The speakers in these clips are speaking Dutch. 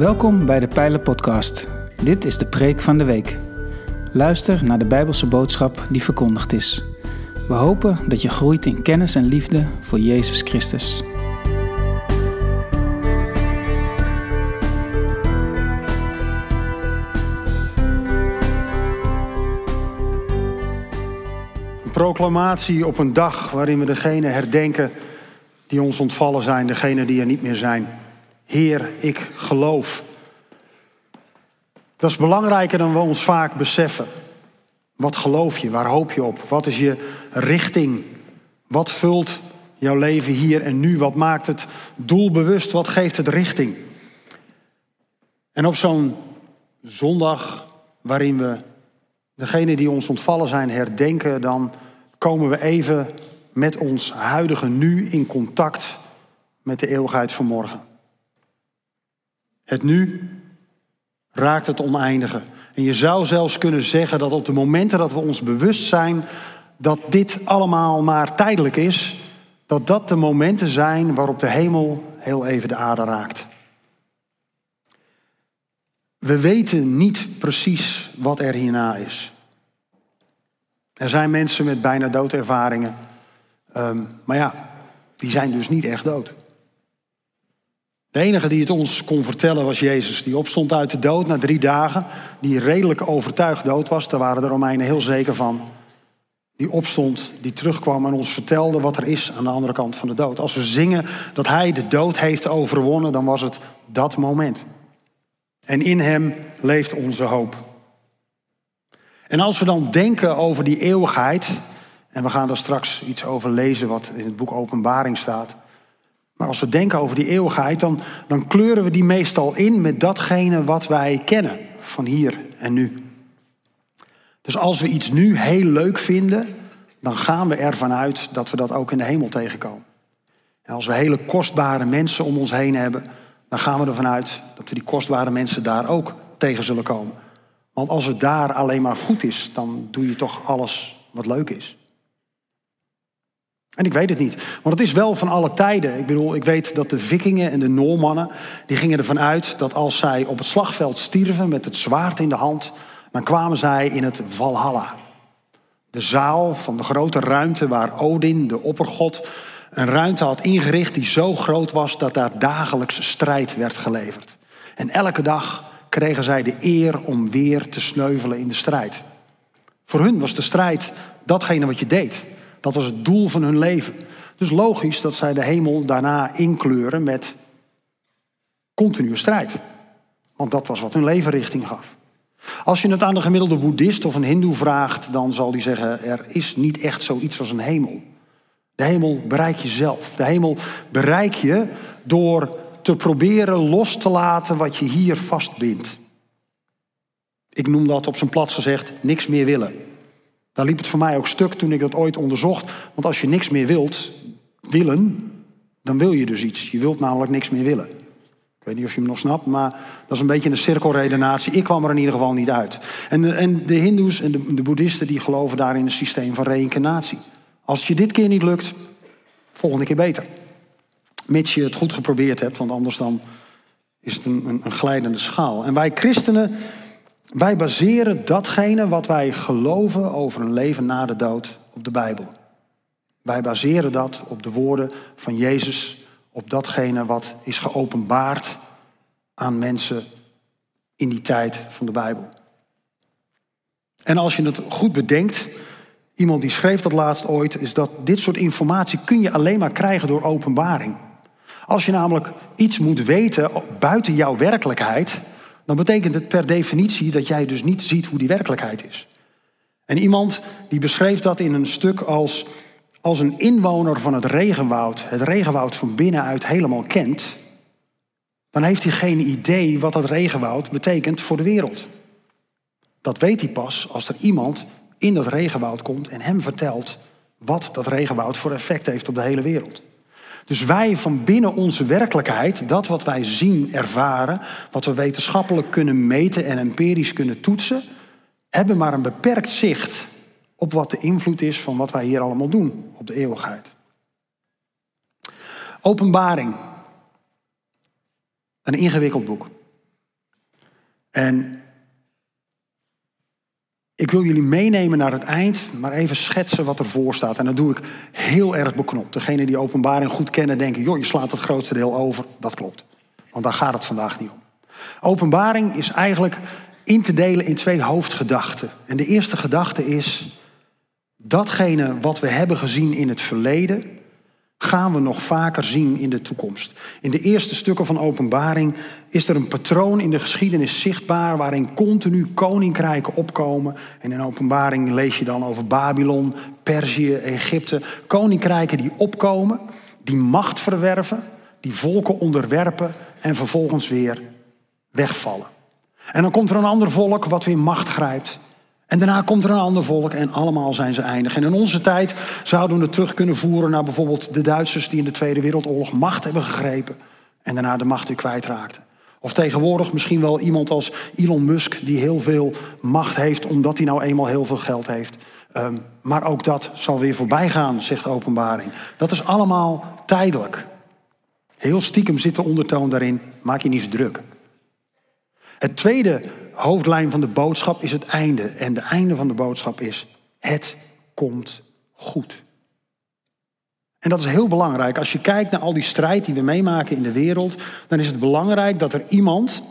Welkom bij de Pijlen Podcast. Dit is de preek van de week. Luister naar de Bijbelse boodschap die verkondigd is. We hopen dat je groeit in kennis en liefde voor Jezus Christus. Een proclamatie op een dag waarin we degene herdenken die ons ontvallen zijn, degene die er niet meer zijn. Heer, ik geloof. Dat is belangrijker dan we ons vaak beseffen. Wat geloof je? Waar hoop je op? Wat is je richting? Wat vult jouw leven hier en nu? Wat maakt het doelbewust? Wat geeft het richting? En op zo'n zondag waarin we degene die ons ontvallen zijn herdenken, dan komen we even met ons huidige nu in contact met de eeuwigheid van morgen. Het nu raakt het oneindige. En je zou zelfs kunnen zeggen dat op de momenten dat we ons bewust zijn dat dit allemaal maar tijdelijk is, dat dat de momenten zijn waarop de hemel heel even de aarde raakt. We weten niet precies wat er hierna is. Er zijn mensen met bijna doodervaringen, um, maar ja, die zijn dus niet echt dood. De enige die het ons kon vertellen was Jezus. Die opstond uit de dood na drie dagen. Die redelijk overtuigd dood was. Daar waren de Romeinen heel zeker van. Die opstond, die terugkwam en ons vertelde wat er is aan de andere kant van de dood. Als we zingen dat Hij de dood heeft overwonnen, dan was het dat moment. En in Hem leeft onze hoop. En als we dan denken over die eeuwigheid, en we gaan daar straks iets over lezen wat in het boek Openbaring staat. Maar als we denken over die eeuwigheid, dan, dan kleuren we die meestal in met datgene wat wij kennen van hier en nu. Dus als we iets nu heel leuk vinden, dan gaan we ervan uit dat we dat ook in de hemel tegenkomen. En als we hele kostbare mensen om ons heen hebben, dan gaan we ervan uit dat we die kostbare mensen daar ook tegen zullen komen. Want als het daar alleen maar goed is, dan doe je toch alles wat leuk is. En ik weet het niet, want het is wel van alle tijden. Ik bedoel, ik weet dat de vikingen en de Noormannen, die gingen ervan uit dat als zij op het slagveld stierven met het zwaard in de hand, dan kwamen zij in het Valhalla. De zaal van de grote ruimte waar Odin, de oppergod, een ruimte had ingericht die zo groot was dat daar dagelijks strijd werd geleverd. En elke dag kregen zij de eer om weer te sneuvelen in de strijd. Voor hun was de strijd datgene wat je deed. Dat was het doel van hun leven. Dus logisch dat zij de hemel daarna inkleuren met continue strijd. Want dat was wat hun leven richting gaf. Als je het aan de gemiddelde boeddhist of een hindoe vraagt, dan zal die zeggen, er is niet echt zoiets als een hemel. De hemel bereik je zelf. De hemel bereik je door te proberen los te laten wat je hier vastbindt. Ik noem dat op zijn plaats gezegd niks meer willen. Daar liep het voor mij ook stuk toen ik dat ooit onderzocht. Want als je niks meer wilt, willen, dan wil je dus iets. Je wilt namelijk niks meer willen. Ik weet niet of je hem nog snapt, maar dat is een beetje een cirkelredenatie. Ik kwam er in ieder geval niet uit. En de, en de hindoes en de, de boeddhisten die geloven daar in een systeem van reïncarnatie. Als je dit keer niet lukt, volgende keer beter. Mits je het goed geprobeerd hebt, want anders dan is het een, een glijdende schaal. En wij christenen wij baseren datgene wat wij geloven over een leven na de dood op de Bijbel. Wij baseren dat op de woorden van Jezus, op datgene wat is geopenbaard aan mensen in die tijd van de Bijbel. En als je het goed bedenkt, iemand die schreef dat laatst ooit, is dat dit soort informatie kun je alleen maar krijgen door openbaring. Als je namelijk iets moet weten buiten jouw werkelijkheid, dan betekent het per definitie dat jij dus niet ziet hoe die werkelijkheid is. En iemand die beschreef dat in een stuk als, als een inwoner van het regenwoud, het regenwoud van binnenuit helemaal kent, dan heeft hij geen idee wat dat regenwoud betekent voor de wereld. Dat weet hij pas als er iemand in dat regenwoud komt en hem vertelt wat dat regenwoud voor effect heeft op de hele wereld. Dus wij van binnen onze werkelijkheid, dat wat wij zien, ervaren, wat we wetenschappelijk kunnen meten en empirisch kunnen toetsen, hebben maar een beperkt zicht op wat de invloed is van wat wij hier allemaal doen op de eeuwigheid. Openbaring. Een ingewikkeld boek. En ik wil jullie meenemen naar het eind, maar even schetsen wat ervoor staat. En dat doe ik heel erg beknopt. Degenen die openbaring goed kennen denken, joh, je slaat het grootste deel over. Dat klopt. Want daar gaat het vandaag niet om. Openbaring is eigenlijk in te delen in twee hoofdgedachten. En de eerste gedachte is, datgene wat we hebben gezien in het verleden, gaan we nog vaker zien in de toekomst. In de eerste stukken van Openbaring is er een patroon in de geschiedenis zichtbaar waarin continu koninkrijken opkomen. En in Openbaring lees je dan over Babylon, Perzië, Egypte. Koninkrijken die opkomen, die macht verwerven, die volken onderwerpen en vervolgens weer wegvallen. En dan komt er een ander volk wat weer macht grijpt. En daarna komt er een ander volk en allemaal zijn ze eindig. En in onze tijd zouden we het terug kunnen voeren naar bijvoorbeeld de Duitsers die in de Tweede Wereldoorlog macht hebben gegrepen en daarna de macht weer kwijtraakten. Of tegenwoordig misschien wel iemand als Elon Musk die heel veel macht heeft omdat hij nou eenmaal heel veel geld heeft. Um, maar ook dat zal weer voorbij gaan, zegt de openbaring. Dat is allemaal tijdelijk. Heel stiekem zit de ondertoon daarin, maak je niet zo druk. Het tweede hoofdlijn van de boodschap is het einde. En de einde van de boodschap is: het komt goed. En dat is heel belangrijk. Als je kijkt naar al die strijd die we meemaken in de wereld, dan is het belangrijk dat er iemand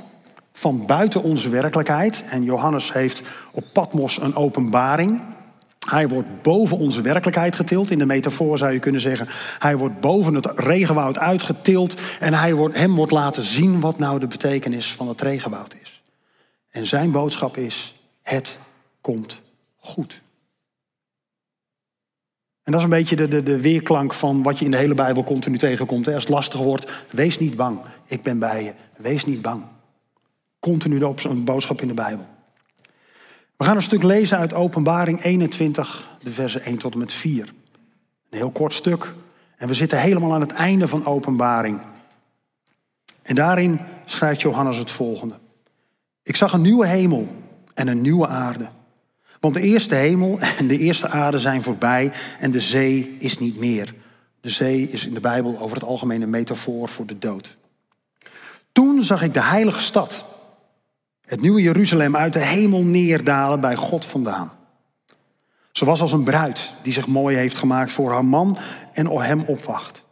van buiten onze werkelijkheid, en Johannes heeft op Patmos een openbaring. Hij wordt boven onze werkelijkheid getild. In de metafoor zou je kunnen zeggen, hij wordt boven het regenwoud uitgetild en hij wordt, hem wordt laten zien wat nou de betekenis van het regenwoud is. En zijn boodschap is: het komt goed. En dat is een beetje de, de, de weerklank van wat je in de hele Bijbel continu tegenkomt. Als het lastig wordt, wees niet bang. Ik ben bij je. Wees niet bang. Continu zo'n boodschap in de Bijbel. We gaan een stuk lezen uit Openbaring 21, de versen 1 tot en met 4. Een heel kort stuk. En we zitten helemaal aan het einde van Openbaring. En daarin schrijft Johannes het volgende. Ik zag een nieuwe hemel en een nieuwe aarde. Want de eerste hemel en de eerste aarde zijn voorbij en de zee is niet meer. De zee is in de Bijbel over het algemeen een metafoor voor de dood. Toen zag ik de heilige stad, het nieuwe Jeruzalem, uit de hemel neerdalen bij God vandaan. Ze was als een bruid die zich mooi heeft gemaakt voor haar man en hem opwacht.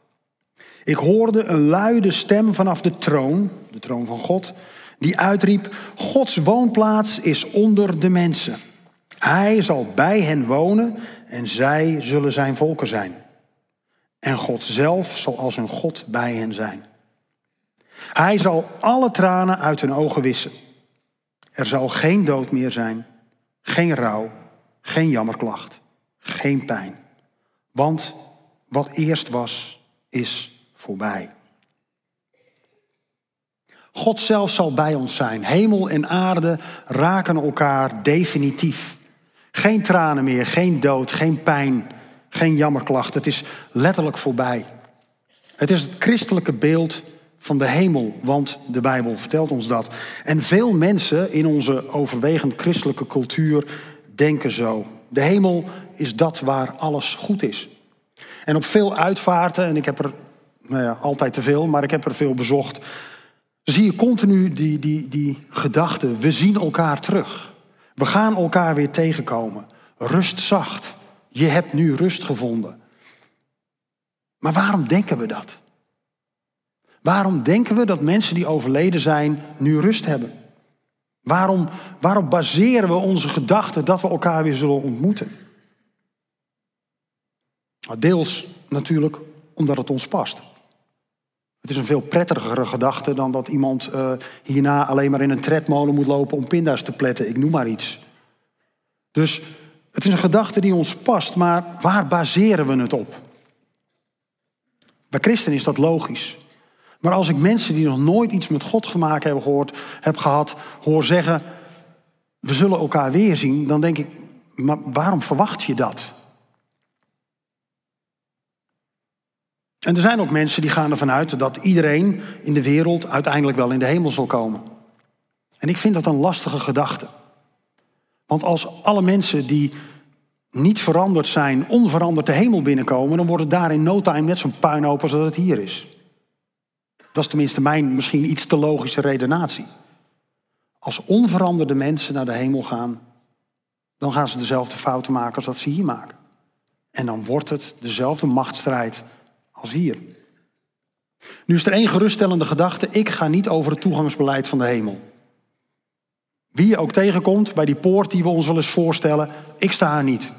Ik hoorde een luide stem vanaf de troon, de troon van God, die uitriep, Gods woonplaats is onder de mensen. Hij zal bij hen wonen en zij zullen zijn volken zijn. En God zelf zal als hun God bij hen zijn. Hij zal alle tranen uit hun ogen wissen. Er zal geen dood meer zijn, geen rouw, geen jammerklacht, geen pijn. Want wat eerst was, is voorbij. God zelf zal bij ons zijn. Hemel en aarde raken elkaar definitief. Geen tranen meer, geen dood, geen pijn, geen jammerklacht. Het is letterlijk voorbij. Het is het christelijke beeld van de hemel, want de Bijbel vertelt ons dat. En veel mensen in onze overwegend christelijke cultuur denken zo. De hemel is dat waar alles goed is. En op veel uitvaarten, en ik heb er nou ja, altijd te veel, maar ik heb er veel bezocht, zie je continu die, die, die gedachte, we zien elkaar terug. We gaan elkaar weer tegenkomen. Rust zacht. Je hebt nu rust gevonden. Maar waarom denken we dat? Waarom denken we dat mensen die overleden zijn nu rust hebben? Waarom, waarom baseren we onze gedachten dat we elkaar weer zullen ontmoeten? Nou, deels natuurlijk omdat het ons past. Het is een veel prettigere gedachte dan dat iemand uh, hierna alleen maar in een tredmolen moet lopen om pinda's te pletten. Ik noem maar iets. Dus het is een gedachte die ons past, maar waar baseren we het op? Bij christenen is dat logisch. Maar als ik mensen die nog nooit iets met God gemaakt hebben gehoord, heb gehad, hoor zeggen, we zullen elkaar weer zien, dan denk ik, maar waarom verwacht je dat? En er zijn ook mensen die gaan ervan uit dat iedereen in de wereld uiteindelijk wel in de hemel zal komen. En ik vind dat een lastige gedachte. Want als alle mensen die niet veranderd zijn, onveranderd de hemel binnenkomen, dan wordt het daar in no time net zo'n puinhoop als dat het hier is. Dat is tenminste mijn misschien iets te logische redenatie. als onveranderde mensen naar de hemel gaan, dan gaan ze dezelfde fouten maken als dat ze hier maken. En dan wordt het dezelfde machtsstrijd als hier. Nu is er één geruststellende gedachte. Ik ga niet over het toegangsbeleid van de hemel. Wie je ook tegenkomt bij die poort die we ons wel eens voorstellen, ik sta er niet.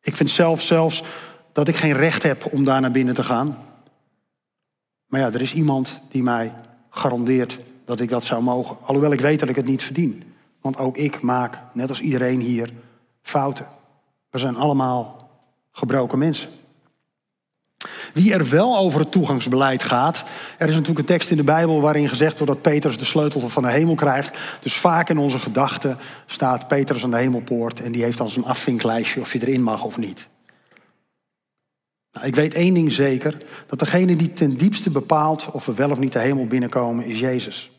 Ik vind zelf zelfs dat ik geen recht heb om daar naar binnen te gaan. Maar ja, er is iemand die mij garandeert dat ik dat zou mogen. Alhoewel ik weet dat ik het niet verdien. Want ook ik maak, net als iedereen hier, fouten. We zijn allemaal gebroken mensen. Wie er wel over het toegangsbeleid gaat. Er is natuurlijk een tekst in de Bijbel waarin gezegd wordt dat Petrus de sleutel van de hemel krijgt. Dus vaak in onze gedachten staat Petrus aan de hemelpoort en die heeft dan zo'n afvinklijstje of je erin mag of niet. Nou, ik weet één ding zeker, dat degene die ten diepste bepaalt of we wel of niet de hemel binnenkomen is Jezus.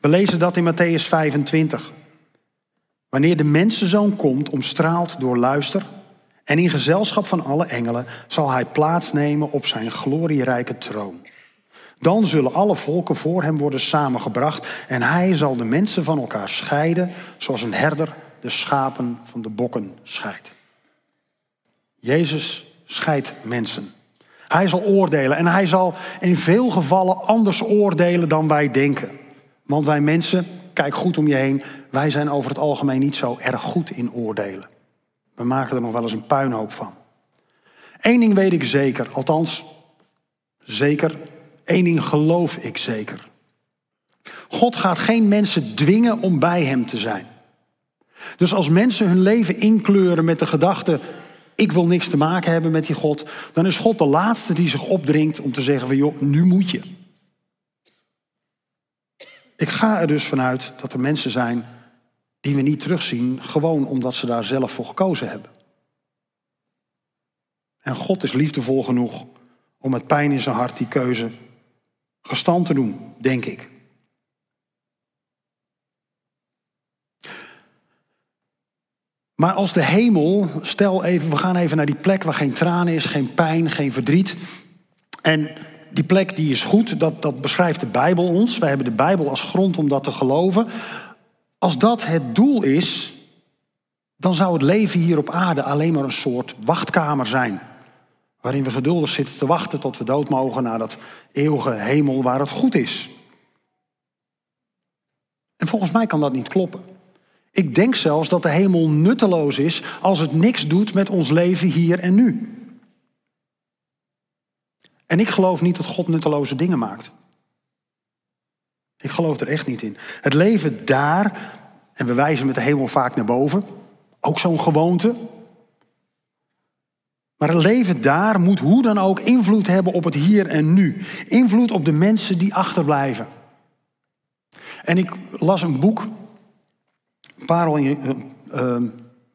We lezen dat in Matthäus 25. Wanneer de mensenzoon komt, omstraald door luister, en in gezelschap van alle engelen zal hij plaatsnemen op zijn glorierijke troon. Dan zullen alle volken voor hem worden samengebracht en hij zal de mensen van elkaar scheiden, zoals een herder de schapen van de bokken scheidt. Jezus scheidt mensen. Hij zal oordelen en hij zal in veel gevallen anders oordelen dan wij denken. Want wij mensen, kijk goed om je heen, wij zijn over het algemeen niet zo erg goed in oordelen. We maken er nog wel eens een puinhoop van. Eén ding weet ik zeker, althans zeker, één ding geloof ik zeker. God gaat geen mensen dwingen om bij Hem te zijn. Dus als mensen hun leven inkleuren met de gedachte, ik wil niks te maken hebben met die God, dan is God de laatste die zich opdringt om te zeggen van joh, nu moet je. Ik ga er dus vanuit dat er mensen zijn die we niet terugzien, gewoon omdat ze daar zelf voor gekozen hebben. En God is liefdevol genoeg om met pijn in zijn hart die keuze gestand te doen, denk ik. Maar als de hemel, stel even, we gaan even naar die plek waar geen tranen is, geen pijn, geen verdriet. En die plek die is goed, dat, dat beschrijft de Bijbel ons. Wij hebben de Bijbel als grond om dat te geloven. Als dat het doel is, dan zou het leven hier op aarde alleen maar een soort wachtkamer zijn. Waarin we geduldig zitten te wachten tot we dood mogen naar dat eeuwige hemel waar het goed is. En volgens mij kan dat niet kloppen. Ik denk zelfs dat de hemel nutteloos is als het niks doet met ons leven hier en nu. En ik geloof niet dat God nutteloze dingen maakt. Ik geloof er echt niet in. Het leven daar, en we wijzen met de hemel vaak naar boven, ook zo'n gewoonte. Maar het leven daar moet hoe dan ook invloed hebben op het hier en nu. Invloed op de mensen die achterblijven. En ik las een boek, Parel in, uh,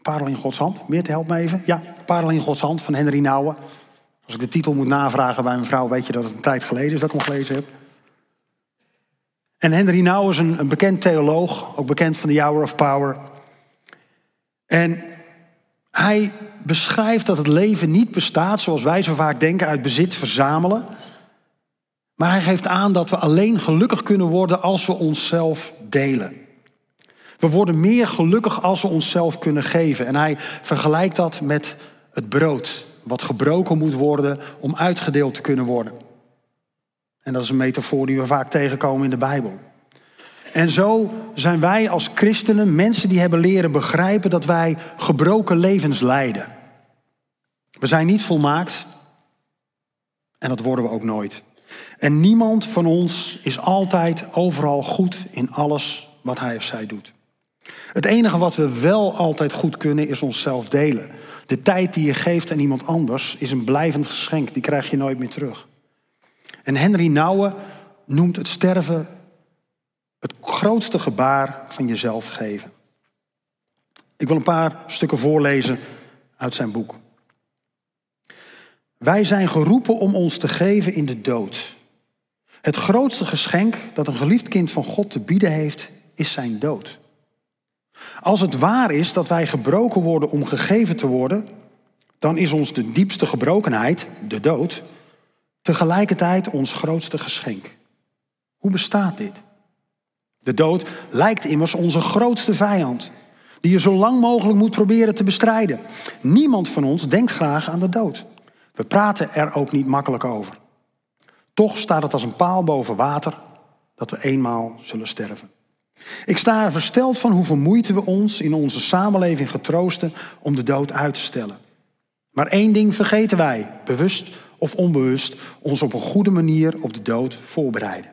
Parel in Gods Hand. Meer te helpen me even? Ja, Parel in Gods Hand van Henry Nouwen. Als ik de titel moet navragen bij mijn vrouw, weet je dat het een tijd geleden is dat ik hem gelezen heb. En Henry Nouwen is een, een bekend theoloog, ook bekend van de Hour of Power. En hij beschrijft dat het leven niet bestaat zoals wij zo vaak denken uit bezit verzamelen. Maar hij geeft aan dat we alleen gelukkig kunnen worden als we onszelf delen. We worden meer gelukkig als we onszelf kunnen geven. En hij vergelijkt dat met het brood, wat gebroken moet worden om uitgedeeld te kunnen worden. En dat is een metafoor die we vaak tegenkomen in de Bijbel. En zo zijn wij als christenen mensen die hebben leren begrijpen dat wij gebroken levens leiden. We zijn niet volmaakt en dat worden we ook nooit. En niemand van ons is altijd overal goed in alles wat hij of zij doet. Het enige wat we wel altijd goed kunnen is onszelf delen. De tijd die je geeft aan iemand anders is een blijvend geschenk, die krijg je nooit meer terug. En Henry Nouwen noemt het sterven het grootste gebaar van jezelf geven. Ik wil een paar stukken voorlezen uit zijn boek. Wij zijn geroepen om ons te geven in de dood. Het grootste geschenk dat een geliefd kind van God te bieden heeft, is zijn dood. Als het waar is dat wij gebroken worden om gegeven te worden, dan is ons de diepste gebrokenheid, de dood, tegelijkertijd ons grootste geschenk. Hoe bestaat dit? De dood lijkt immers onze grootste vijand, die je zo lang mogelijk moet proberen te bestrijden. Niemand van ons denkt graag aan de dood. We praten er ook niet makkelijk over. Toch staat het als een paal boven water dat we eenmaal zullen sterven. Ik sta er versteld van hoeveel moeite we ons in onze samenleving getroosten om de dood uit te stellen. Maar één ding vergeten wij, bewust of onbewust, ons op een goede manier op de dood voorbereiden.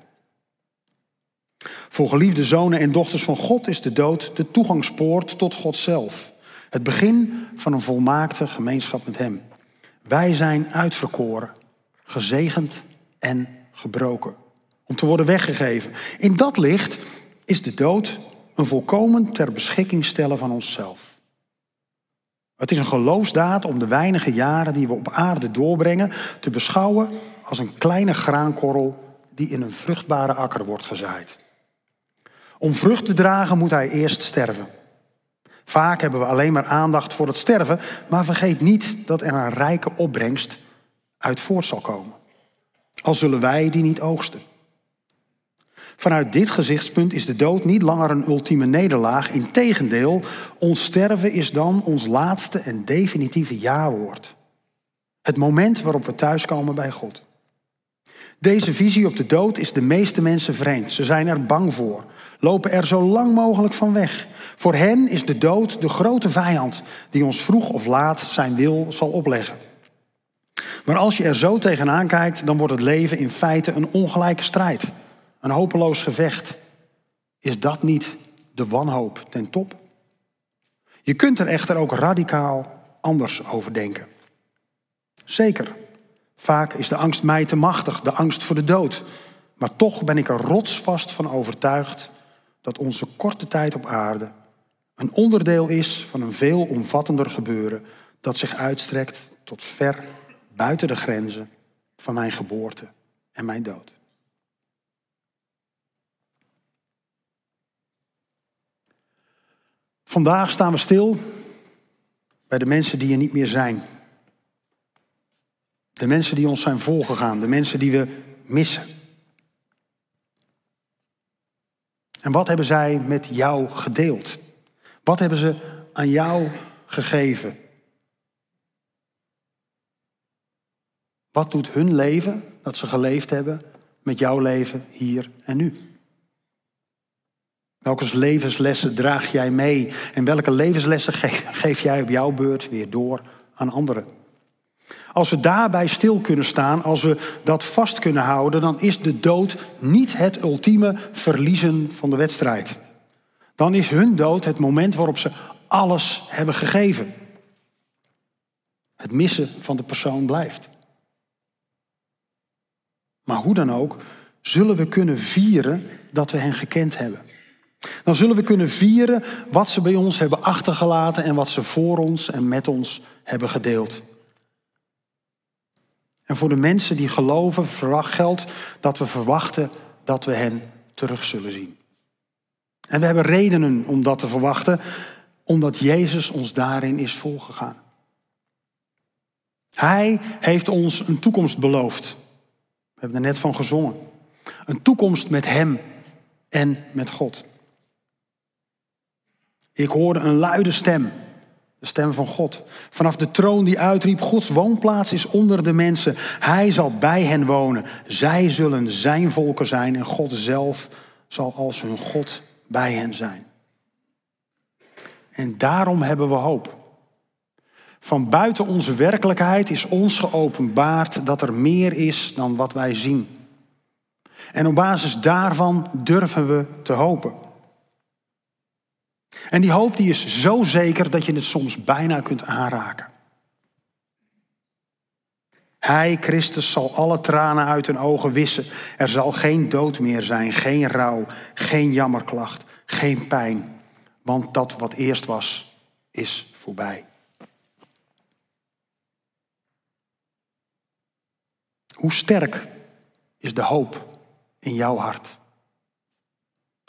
Voor geliefde zonen en dochters van God is de dood de toegangspoort tot God zelf. Het begin van een volmaakte gemeenschap met Hem. Wij zijn uitverkoren, gezegend en gebroken. Om te worden weggegeven. In dat licht is de dood een volkomen ter beschikking stellen van onszelf. Het is een geloofsdaad om de weinige jaren die we op aarde doorbrengen te beschouwen als een kleine graankorrel die in een vruchtbare akker wordt gezaaid. Om vrucht te dragen moet hij eerst sterven. Vaak hebben we alleen maar aandacht voor het sterven, maar vergeet niet dat er een rijke opbrengst uit voort zal komen. Al zullen wij die niet oogsten. Vanuit dit gezichtspunt is de dood niet langer een ultieme nederlaag. Integendeel, ons sterven is dan ons laatste en definitieve jawoord. Het moment waarop we thuiskomen bij God. Deze visie op de dood is de meeste mensen vreemd. Ze zijn er bang voor, lopen er zo lang mogelijk van weg. Voor hen is de dood de grote vijand die ons vroeg of laat zijn wil zal opleggen. Maar als je er zo tegenaan kijkt, dan wordt het leven in feite een ongelijke strijd. Een hopeloos gevecht. Is dat niet de wanhoop ten top? Je kunt er echter ook radicaal anders over denken. Zeker, vaak is de angst mij te machtig, de angst voor de dood. Maar toch ben ik er rotsvast van overtuigd dat onze korte tijd op aarde een onderdeel is van een veel omvattender gebeuren dat zich uitstrekt tot ver buiten de grenzen van mijn geboorte en mijn dood. Vandaag staan we stil bij de mensen die er niet meer zijn. De mensen die ons zijn voorgegaan, de mensen die we missen. En wat hebben zij met jou gedeeld? Wat hebben ze aan jou gegeven? Wat doet hun leven, dat ze geleefd hebben, met jouw leven hier en nu? Welke levenslessen draag jij mee? En welke levenslessen geef jij op jouw beurt weer door aan anderen? Als we daarbij stil kunnen staan, als we dat vast kunnen houden, dan is de dood niet het ultieme verliezen van de wedstrijd. Dan is hun dood het moment waarop ze alles hebben gegeven. Het missen van de persoon blijft. Maar hoe dan ook, zullen we kunnen vieren dat we hen gekend hebben. Dan zullen we kunnen vieren wat ze bij ons hebben achtergelaten en wat ze voor ons en met ons hebben gedeeld. En voor de mensen die geloven, geldt dat we verwachten dat we hen terug zullen zien. En we hebben redenen om dat te verwachten, omdat Jezus ons daarin is voorgegaan. Hij heeft ons een toekomst beloofd. We hebben er net van gezongen. Een toekomst met Hem en met God. Ik hoorde een luide stem, de stem van God. Vanaf de troon die uitriep, Gods woonplaats is onder de mensen. Hij zal bij hen wonen. Zij zullen zijn volken zijn en God zelf zal als hun God bij hen zijn. En daarom hebben we hoop. Van buiten onze werkelijkheid is ons geopenbaard dat er meer is dan wat wij zien. En op basis daarvan durven we te hopen. En die hoop die is zo zeker dat je het soms bijna kunt aanraken. Hij, Christus, zal alle tranen uit hun ogen wissen. Er zal geen dood meer zijn, geen rouw, geen jammerklacht, geen pijn. Want dat wat eerst was, is voorbij. Hoe sterk is de hoop in jouw hart?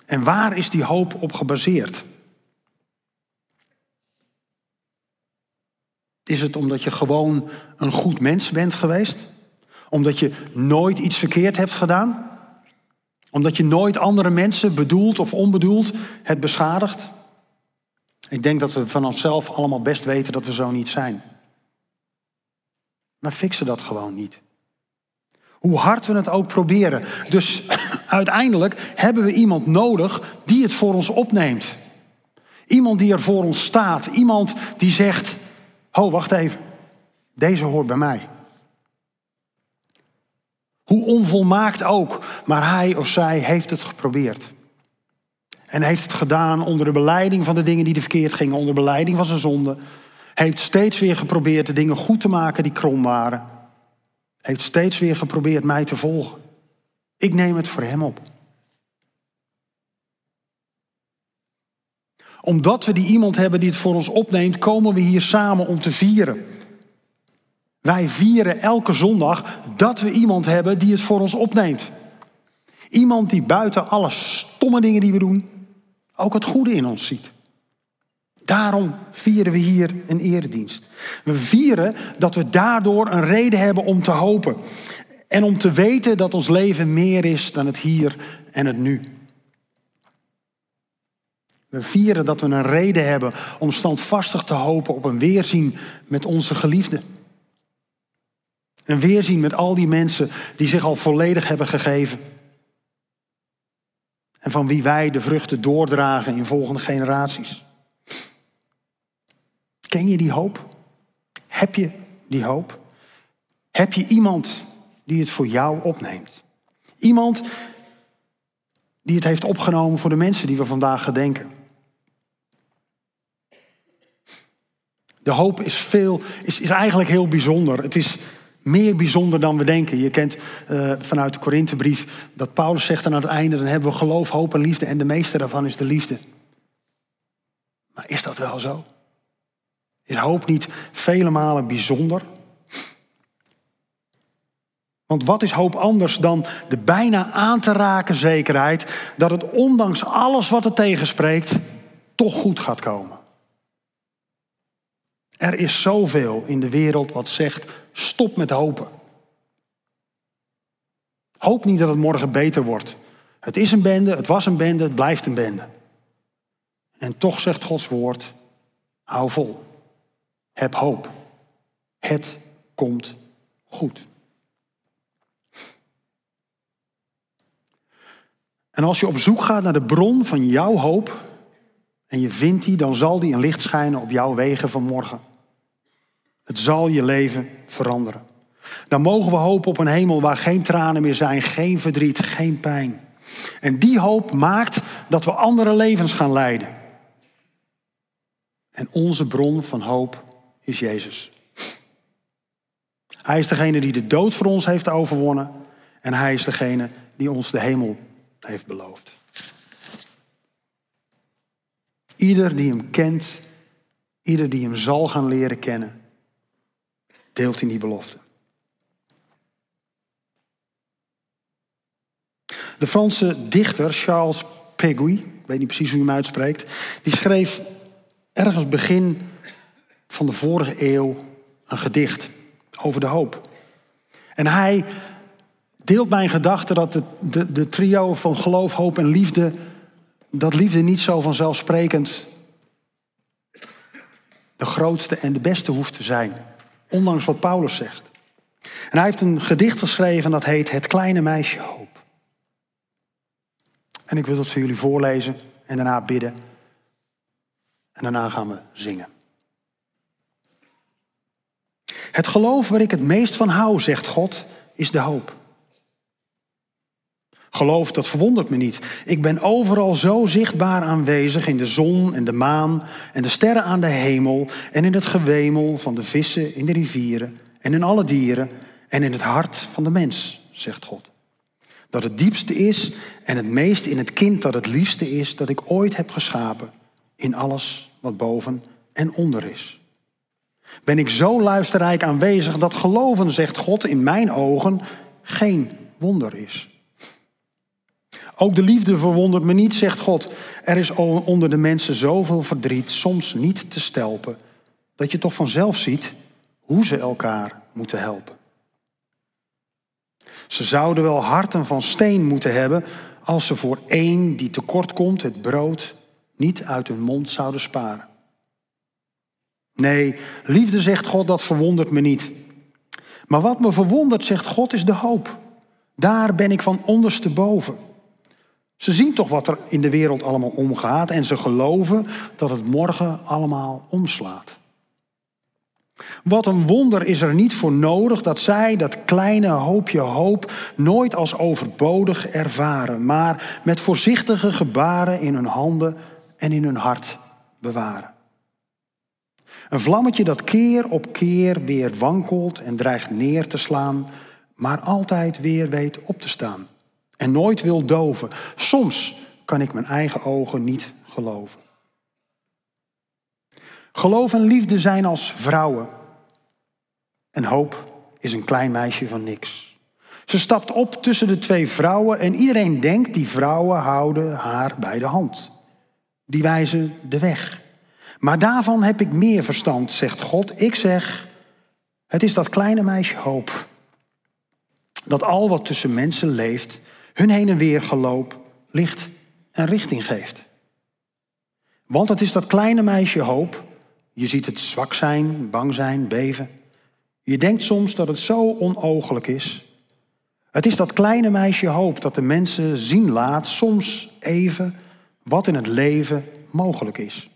En waar is die hoop op gebaseerd? Is het omdat je gewoon een goed mens bent geweest? Omdat je nooit iets verkeerd hebt gedaan? Omdat je nooit andere mensen bedoeld of onbedoeld het beschadigt? Ik denk dat we van onszelf allemaal best weten dat we zo niet zijn. Maar fixen dat gewoon niet. Hoe hard we het ook proberen. Dus uiteindelijk hebben we iemand nodig die het voor ons opneemt. Iemand die er voor ons staat. Iemand die zegt: Ho, wacht even. Deze hoort bij mij. Hoe onvolmaakt ook, maar hij of zij heeft het geprobeerd. En heeft het gedaan onder de beleiding van de dingen die er verkeerd gingen, onder de beleiding van zijn zonde. Heeft steeds weer geprobeerd de dingen goed te maken die krom waren. Heeft steeds weer geprobeerd mij te volgen. Ik neem het voor hem op. Omdat we die iemand hebben die het voor ons opneemt, komen we hier samen om te vieren. Wij vieren elke zondag dat we iemand hebben die het voor ons opneemt. Iemand die buiten alle stomme dingen die we doen, ook het goede in ons ziet. Daarom vieren we hier een eredienst. We vieren dat we daardoor een reden hebben om te hopen. En om te weten dat ons leven meer is dan het hier en het nu. We vieren dat we een reden hebben om standvastig te hopen op een weerzien met onze geliefden. Een weerzien met al die mensen die zich al volledig hebben gegeven. En van wie wij de vruchten doordragen in volgende generaties. Ken je die hoop? Heb je die hoop? Heb je iemand die het voor jou opneemt? Iemand die het heeft opgenomen voor de mensen die we vandaag gedenken. De hoop is, veel, is, is eigenlijk heel bijzonder. Het is meer bijzonder dan we denken. Je kent uh, vanuit de Korinthebrief dat Paulus zegt aan het einde: dan hebben we geloof, hoop en liefde en de meeste daarvan is de liefde. Maar is dat wel zo? Is hoop niet vele malen bijzonder? Want wat is hoop anders dan de bijna aan te raken zekerheid dat het ondanks alles wat er tegenspreekt toch goed gaat komen? Er is zoveel in de wereld wat zegt stop met hopen. Hoop niet dat het morgen beter wordt. Het is een bende, het was een bende, het blijft een bende. En toch zegt Gods woord, hou vol. Heb hoop. Het komt goed. En als je op zoek gaat naar de bron van jouw hoop en je vindt die, dan zal die een licht schijnen op jouw wegen van morgen. Het zal je leven veranderen. Dan mogen we hopen op een hemel waar geen tranen meer zijn, geen verdriet, geen pijn. En die hoop maakt dat we andere levens gaan leiden. En onze bron van hoop is Jezus. Hij is degene die de dood voor ons heeft overwonnen. En hij is degene die ons de hemel heeft beloofd. Ieder die hem kent, ieder die hem zal gaan leren kennen, deelt in die belofte. De Franse dichter Charles Péguy, ik weet niet precies hoe hij hem uitspreekt, die schreef ergens begin van de vorige eeuw een gedicht over de hoop. En hij deelt mijn gedachte dat de, de, de trio van geloof, hoop en liefde, dat liefde niet zo vanzelfsprekend de grootste en de beste hoeft te zijn. Ondanks wat Paulus zegt. En hij heeft een gedicht geschreven dat heet Het kleine meisje hoop. En ik wil dat voor jullie voorlezen en daarna bidden. En daarna gaan we zingen. Het geloof waar ik het meest van hou, zegt God, is de hoop. Geloof, dat verwondert me niet. Ik ben overal zo zichtbaar aanwezig in de zon en de maan en de sterren aan de hemel en in het gewemel van de vissen in de rivieren en in alle dieren en in het hart van de mens, zegt God. Dat het diepste is en het meest in het kind dat het liefste is dat ik ooit heb geschapen in alles wat boven en onder is. Ben ik zo luisterrijk aanwezig dat geloven, zegt God, in mijn ogen geen wonder is. Ook de liefde verwondert me niet, zegt God. Er is onder de mensen zoveel verdriet, soms niet te stelpen, dat je toch vanzelf ziet hoe ze elkaar moeten helpen. Ze zouden wel harten van steen moeten hebben als ze voor één die tekort komt het brood niet uit hun mond zouden sparen. Nee, liefde, zegt God, dat verwondert me niet. Maar wat me verwondert, zegt God, is de hoop. Daar ben ik van ondersteboven. Ze zien toch wat er in de wereld allemaal omgaat en ze geloven dat het morgen allemaal omslaat. Wat een wonder is er niet voor nodig dat zij dat kleine hoopje hoop nooit als overbodig ervaren, maar met voorzichtige gebaren in hun handen en in hun hart bewaren. Een vlammetje dat keer op keer weer wankelt en dreigt neer te slaan, maar altijd weer weet op te staan en nooit wil doven. Soms kan ik mijn eigen ogen niet geloven. Geloof en liefde zijn als vrouwen. En hoop is een klein meisje van niks. Ze stapt op tussen de twee vrouwen en iedereen denkt die vrouwen houden haar bij de hand. Die wijzen de weg. Maar daarvan heb ik meer verstand, zegt God. Ik zeg, het is dat kleine meisje hoop. Dat al wat tussen mensen leeft, hun heen en weer geloop, licht en richting geeft. Want het is dat kleine meisje hoop. Je ziet het zwak zijn, bang zijn, beven. Je denkt soms dat het zo onogelijk is. Het is dat kleine meisje hoop dat de mensen zien laat, soms even, wat in het leven mogelijk is.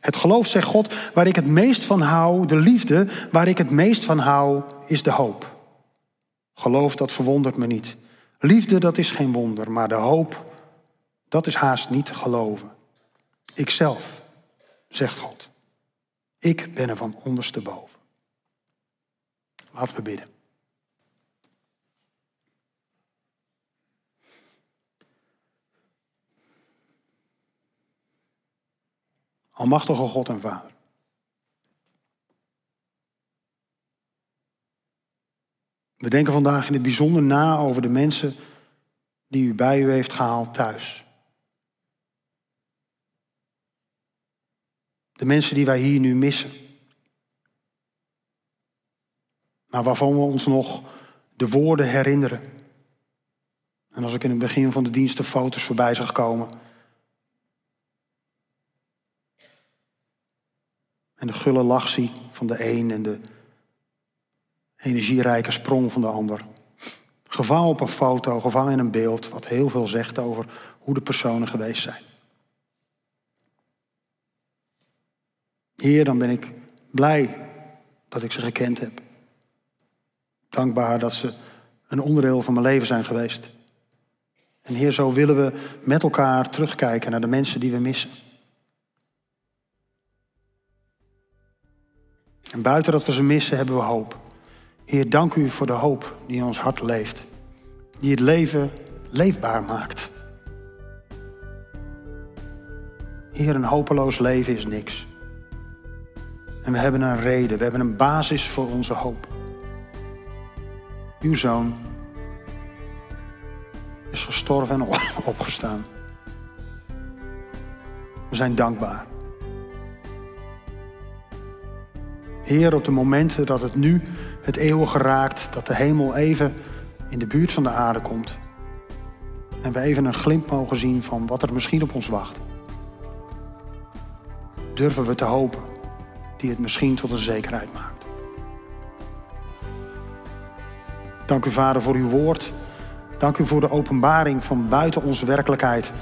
Het geloof, zegt God, waar ik het meest van hou, de liefde waar ik het meest van hou, is de hoop. Geloof, dat verwondert me niet. Liefde, dat is geen wonder, maar de hoop, dat is haast niet te geloven. Ikzelf, zegt God. Ik ben er van ondersteboven. Laten we bidden. Almachtige God en Vader. We denken vandaag in het bijzonder na over de mensen die u bij u heeft gehaald thuis. De mensen die wij hier nu missen. Maar waarvan we ons nog de woorden herinneren. En als ik in het begin van de dienst de foto's voorbij zag komen. En de gulle lach zie van de een en de energierijke sprong van de ander. Gevangen op een foto, gevangen in een beeld, wat heel veel zegt over hoe de personen geweest zijn. Heer, dan ben ik blij dat ik ze gekend heb. Dankbaar dat ze een onderdeel van mijn leven zijn geweest. En Heer, zo willen we met elkaar terugkijken naar de mensen die we missen. En buiten dat we ze missen, hebben we hoop. Heer, dank u voor de hoop die in ons hart leeft. Die het leven leefbaar maakt. Heer, een hopeloos leven is niks. En we hebben een reden, we hebben een basis voor onze hoop. Uw zoon is gestorven en opgestaan. We zijn dankbaar. Heer, op de momenten dat het nu het eeuwige raakt, dat de hemel even in de buurt van de aarde komt. En we even een glimp mogen zien van wat er misschien op ons wacht. Durven we te hopen, die het misschien tot een zekerheid maakt. Dank u, Vader, voor uw woord. Dank u voor de openbaring van buiten onze werkelijkheid,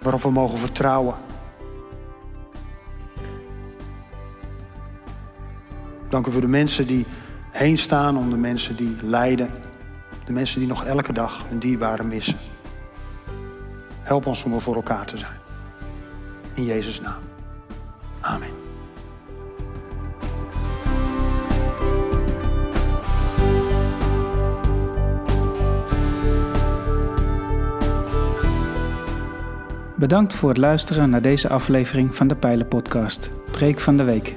waarop we mogen vertrouwen. Dank u voor de mensen die heen staan, om de mensen die lijden, de mensen die nog elke dag hun dierbaren missen. Help ons om er voor elkaar te zijn. In Jezus' naam. Amen. Bedankt voor het luisteren naar deze aflevering van de Pijlen Podcast, Preek van de Week.